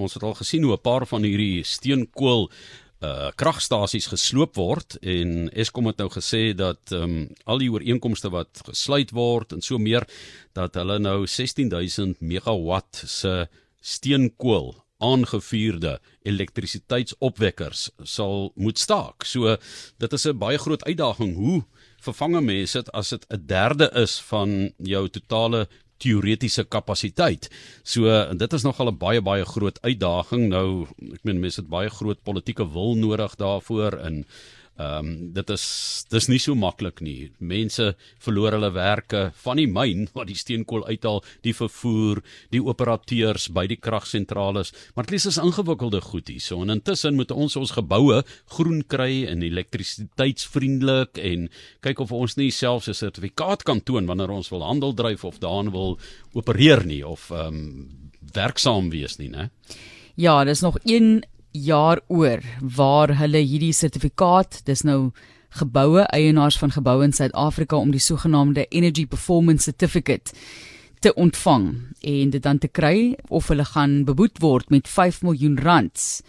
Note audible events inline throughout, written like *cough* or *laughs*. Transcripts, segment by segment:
ons het al gesien hoe 'n paar van hierdie steenkool uh kragstasies gesloop word en Eskom het nou gesê dat ehm um, al die ooreenkomste wat gesluit word en so meer dat hulle nou 16000 megawatt se steenkool aangevuurde elektrisiteitsopwekkers sal moet staak. So dit is 'n baie groot uitdaging hoe vervange mense dit as dit 'n derde is van jou totale teoretiese kapasiteit. So dit is nogal 'n baie baie groot uitdaging. Nou ek meen mense het baie groot politieke wil nodig daarvoor en Ehm um, dit is dis nie so maklik nie. Mense verloor hulle werke van die myn *laughs* wat die steenkool uithaal, die vervoer, die operateurs by die kragsentrale, maar dit is ingewikkelde goed hier. So en intussen moet ons ons geboue groen kry en elektrisiteitsvriendelik en kyk of ons nie selfs 'n sertifikaat kan toon wanneer ons wil handel dryf of daarin wil opereer nie of ehm um, werksaam wees nie, né? Ja, dis nog een jaar oor waar hulle hierdie sertifikaat, dis nou geboue eienaars van geboue in Suid-Afrika om die sogenaamde Energy Performance Certificate te ontvang en dit dan te kry of hulle gaan beboet word met 5 miljoen rand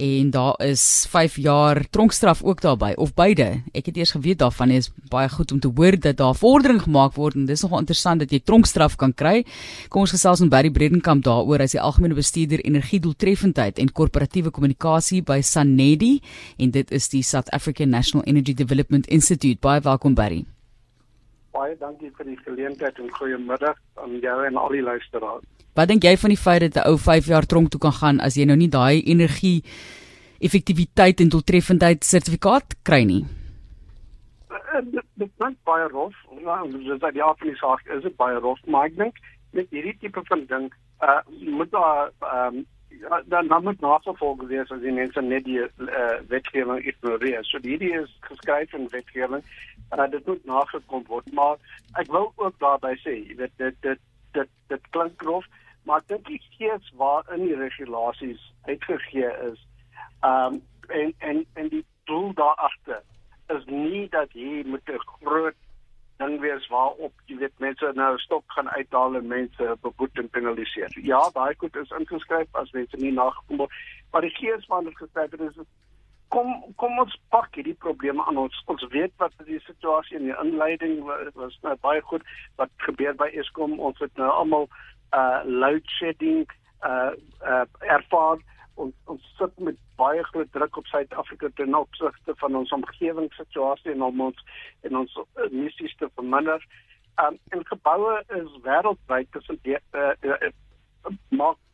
en daar is 5 jaar tronkstraf ook daarbey of beide. Ek het eers geweet daarvan is baie goed om te hoor dat daar vordering gemaak word en dis nogal interessant dat jy tronkstraf kan kry. Kom ons gesels met Barry Bredenkamp daaroor as die algemene bestuurder energiedoeltreffendheid en korporatiewe kommunikasie by Sanedi en dit is die South African National Energy Development Institute. Baie welkom Barry. Baie dankie vir die geleentheid en goeiemiddag aan jou en al die luisteraars. Wat dink jy van die feit dat 'n ou 5 jaar tronk toe kan gaan as jy nou nie daai energie effektiwiteit en doeltreffendheid sertifikaat kry nie? Eh, dit klink baie rof. Nou, dis dat die afdeling saak is dit baie rof, maar ek dink met hierdie tipe van ding, uh moet daar ehm um, Ja, dan dan moet nagevolg wees as die mense net die uh, wetgewing ignoreer. So hierdie is geskryf in wetgewing uh, dit moet nagekom word. Maar ek wil ook daarby sê, jy weet dit dit dit dit klink grof, maar dit is steeds waar in die regulasies uitgegee is. Ehm um, en en en die doel daar agter is nie dat jy moet 'n groot ding wees waarop jy weet mense nou stop gaan uithaal en mense beboet en penaliseer. Ja, daai goed is ingeskryf as mense nie nagekom word. Maar die gees van dit geskryf het is kom kom ons pak hierdie probleme aan ons. Ons weet wat die situasie in die inleiding was nou baie goed wat gebeur by Eskom. Ons het nou almal uh load shedding uh uh ervaar ons ons sit met baie groot druk op Suid-Afrika ten opsigte van ons omgewingssituasie en om ons en ons emissies te verminder. Um, en geboue is wêreldwyd tussen die uh, uh, maak dis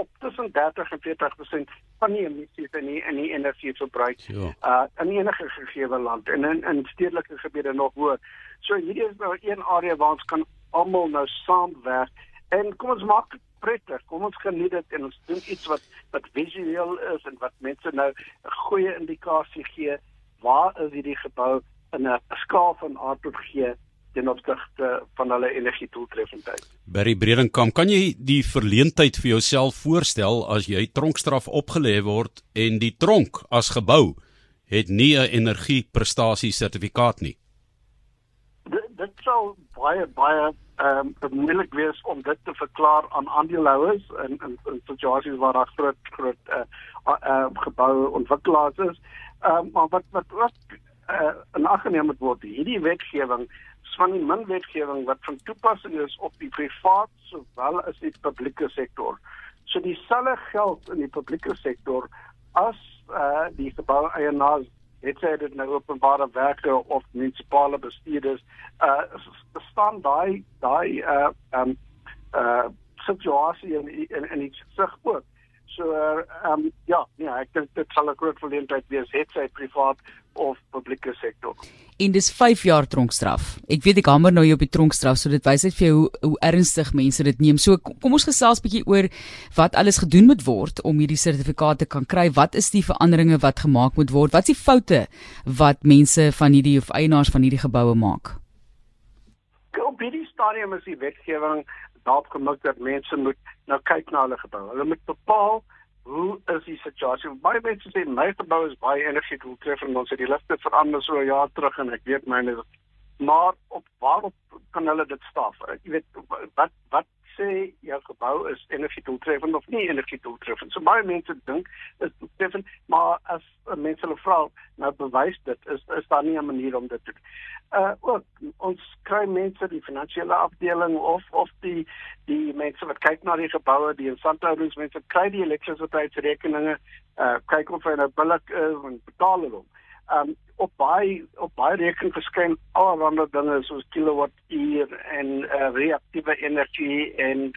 op tussen 30 en 40% van die emissies in die, in die energieverbruik uh, in enige gegee land en in, in stedelike gebiede nog hoër. So hierdie is nou een area waar ons kan almal nou saamwerk en kom ons maak prettig. Kom ons geniet dit en ons doen iets wat wat visueel is en wat mense nou 'n goeie indikasie gee waar is hierdie gebou in 'n skaal van A tot G ten opsigte van hulle energietoetreffendheid. Barry Bredenkamp, kan jy die verleentheid vir jouself voorstel as jy tronkstraf opgelê word en die tronk as gebou het nie 'n energieprestasie sertifikaat nie? Dit dit sou baie baie ehm um, moeilik wees om dit te verklaar aan aandeelhouers in in, in situasies waar daar groot groot eh uh, uh, uh, geboue ontwikkelaars is. Ehm um, maar wat wat ook eh uh, in ag geneem moet word, hierdie wetgewing van die min wetgewing wat van toepassing is op die privaat sowel as die publieke sektor. So dieselfde geld in die publieke sektor as uh, die gebou eienaars het sê dit nou openbare werke of munisipale bestuurders uh staan daai daai uh um uh situasie in in in iets sig ook. So ehm um, ja, ja, ek dink dit sal 'n groot verleentheid wees het sy privaat of publieke sektor. En dis 5 jaar tronkstraf. Ek weet ek hamer nou jy op die tronkstraf, so dit wys net vir jou hoe, hoe ernstig mense dit neem. So kom ons gesels bietjie oor wat alles gedoen moet word om hierdie sertifikate kan kry. Wat is die veranderinge wat gemaak moet word? Wat is die foute wat mense van hierdie of eienaars van hierdie geboue maak? Op hierdie stadium is die wetgewing daarop gemik dat mense moet nou kyk na hulle gebou. Hulle moet bepaal hoe is die situasie? Baie mense sê my gebou is baie energiedoeltreffend en ons het die ligte verander so jaar terug en ek weet myne is maar op waarop kan hulle dit staaf? Jy weet wat wat sê jou gebou is energiedoeltreffend of nie energiedoeltreffend. So baie mense dink is doeltreffend, maar as mense hulle vra, nou bewys dit is is daar nie 'n manier om dit te doen. Uh ook ons kry mense die finansiële afdeling of of die die mense wat kyk na die geboue, die instandhoudingsmense kry die elektrisiteitsrekeninge, uh kyk of nou billik is en betaal hulle hom um op baie op baie rekening verskyn allerlei dinge soos kilowattuur en uh, reaktiewe energie en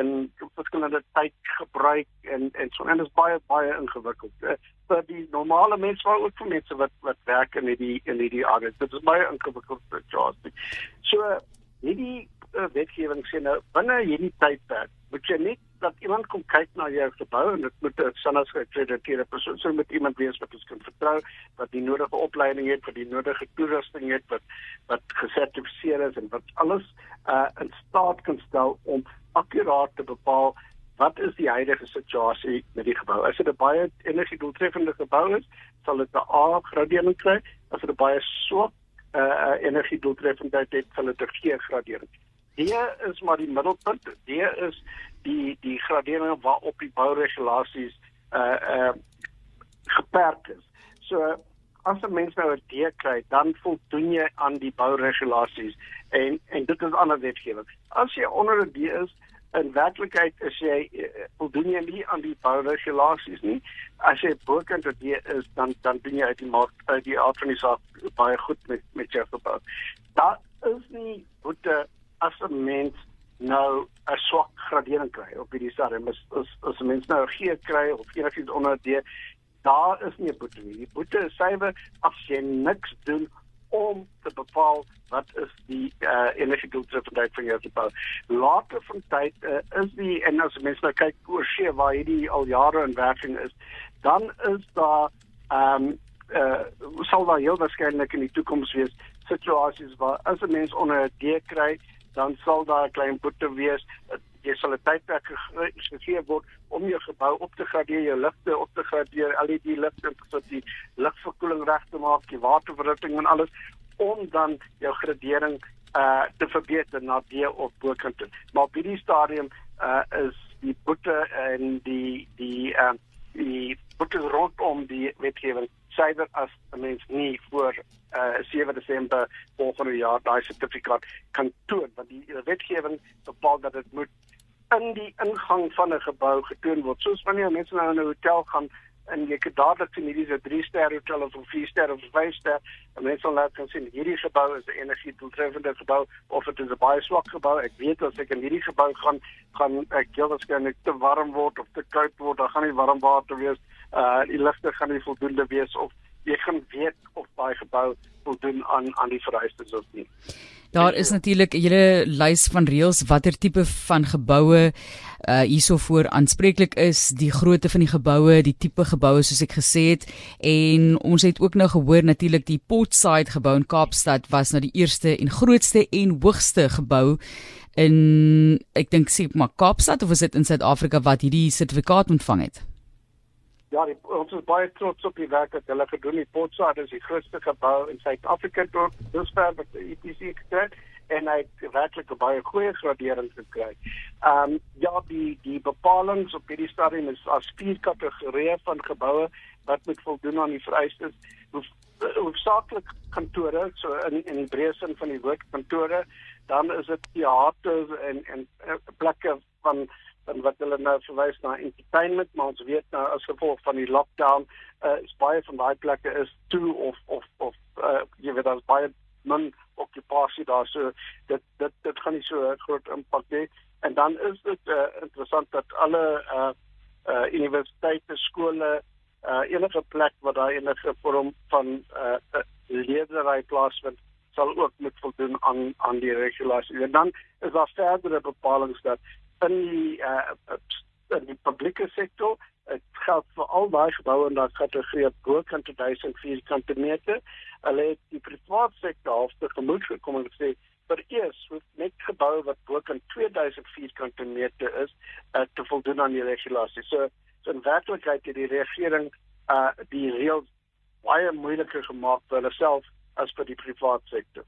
en verskillende tyd gebruik en en so en dit is baie baie ingewikkeld. Uh, vir die normale mense maar ook vir mense wat wat werk in hierdie in hierdie area. Dit is baie ingewikkeld vir Charles. So hierdie uh, wetgewing sê nou binne hierdie tydperk moet jy net dat iemand kom kyk na jou gebou en dit moet 'n SANAS geakkrediteerde persoon so met iemand wees wat ons kan vertrou wat die nodige opleiding het vir die nodige toerusting het wat wat gesertifiseer is en wat alles uh in staat kan stel om akkuraat te bepaal wat is die huidige situasie met die gebou. As dit 'n baie energiedoeltreffende gebou is sal dit 'n A gradering kry. As dit 'n baie swak uh energiedoeltreffendheid het sal dit 'n G gradering D is maar die middelpunt. D is die die gradering waarop die bouregulasies uh uh geperk is. So as 'n mens nou 'n D kry, dan voldoen jy aan die bouregulasies en en dit is ander wetgewing. As jy onder 'n D is, in werklikheid is jy uh, voldoen jy nie aan die bouregulasies nie. As jy bokant 'n D is, dan dan doen jy uit die mark uit die organisasie baie goed met met jou gebou. Daar is nie boete as 'n mens nou 'n swak gradering kry op hierdie stadium is as as 'n mens nou 'n G kry of enigiets onder D daar is nie 'n boete nie. Die boete is suiwer as jy niks doen om te bepaal wat is die uh, energiedoeltreffendheid van jou gebou. Later van tyd uh, is die en as mense nou kyk oor see waar hierdie al jare in werking is, dan is daar ehm um, uh, sal daar heel waarskynlik in die toekoms wees situasies waar as 'n mens onder 'n D kry dan sal daar 'n klein boete wees. Jy sal 'n tydperk gegee word om jou gebou op te gradeer, jou ligte op te gradeer, LED ligte sodat die lugverkoeling reg te maak, die waterverhitting en alles om dan jou gradering uh te verbeter na D of bokant toe. Maar op hierdie stadium uh is die boete en die die uh die boete rondom die wetgewing suiwer as 'n mens nie voor uh eh, 7 Desember volgende jaar daai sertifikaat kan toon want die wetgewing bepaal dat dit moet in die ingang van 'n gebou getoon word. Soos wanneer mense nou in 'n hotel gaan en jy kan dadelik sien hierdie is 'n 3 ster hotel of 'n 4 ster of 'n 5 ster en mense sal laat kan sien hierdie gebou is 'n energie doeltreffende gebou of dit is 'n baie swak gebou. Ek weet as ek in hierdie gebou gaan gaan ek heel waarskynlik te warm word of te koud word, dan gaan nie warm water wees uh die ligte gaan nie voldoende wees of jy gaan weet of daai gebou voldoen aan aan die vereistes of nie. Daar is natuurlik 'n hele lys van reëls watter tipe van geboue uh hierso voor aanspreeklik is, die grootte van die geboue, die tipe geboue soos ek gesê het en ons het ook nou gehoor natuurlik die Portside gebou in Kaapstad was nou die eerste en grootste en hoogste gebou in ek dink sê maar Kaapstad of is dit in Suid-Afrika wat hierdie sertifikaat ontvang het? Ja, die, ons is baie trots op die werk wat hulle gedoen het. Potsa is die grootste gebou in Suid-Afrika tot dusver wat die EPC gekry en hy het werklik 'n baie goeie gradering gekry. Ehm um, ja, die die bepalinge op hierdie stadium is as vier kategorieë van geboue wat moet voldoen aan die vereistes. Hoofsaaklik kantore, so in in die breë sin van die woord kantore, dan is dit teaters en en uh, plekke van wat hulle nou verwys na entertainment maar ons weet nou as gevolg van die lockdown uh, is baie van daai plekke is toe of of of uh, jy weet daar's baie min okupasie daar so dit dit dit gaan nie so groot impak hê en dan is dit uh, interessant dat alle uh, uh, universiteite skole uh, enige plek waar daar enige vorm van uh, leerdery plaasvind sal ook moet voldoen aan aan die regulasies. En dan is daar verdere bepalinge dat in die uh in die publieke sektor. Dit geld vir al daai geboue in daai kategorie bo kan te 1000 vierkante meter. Hulle het die private sektor halfte gemoed gekom en sê vir eers moet net gebou wat bo kan 2000 vierkante meter is uh, te voldoen aan die regulasies so, so in werklikheid het die regering uh die reëls baie moeiliker gemaak vir hulle self as vir die private sektor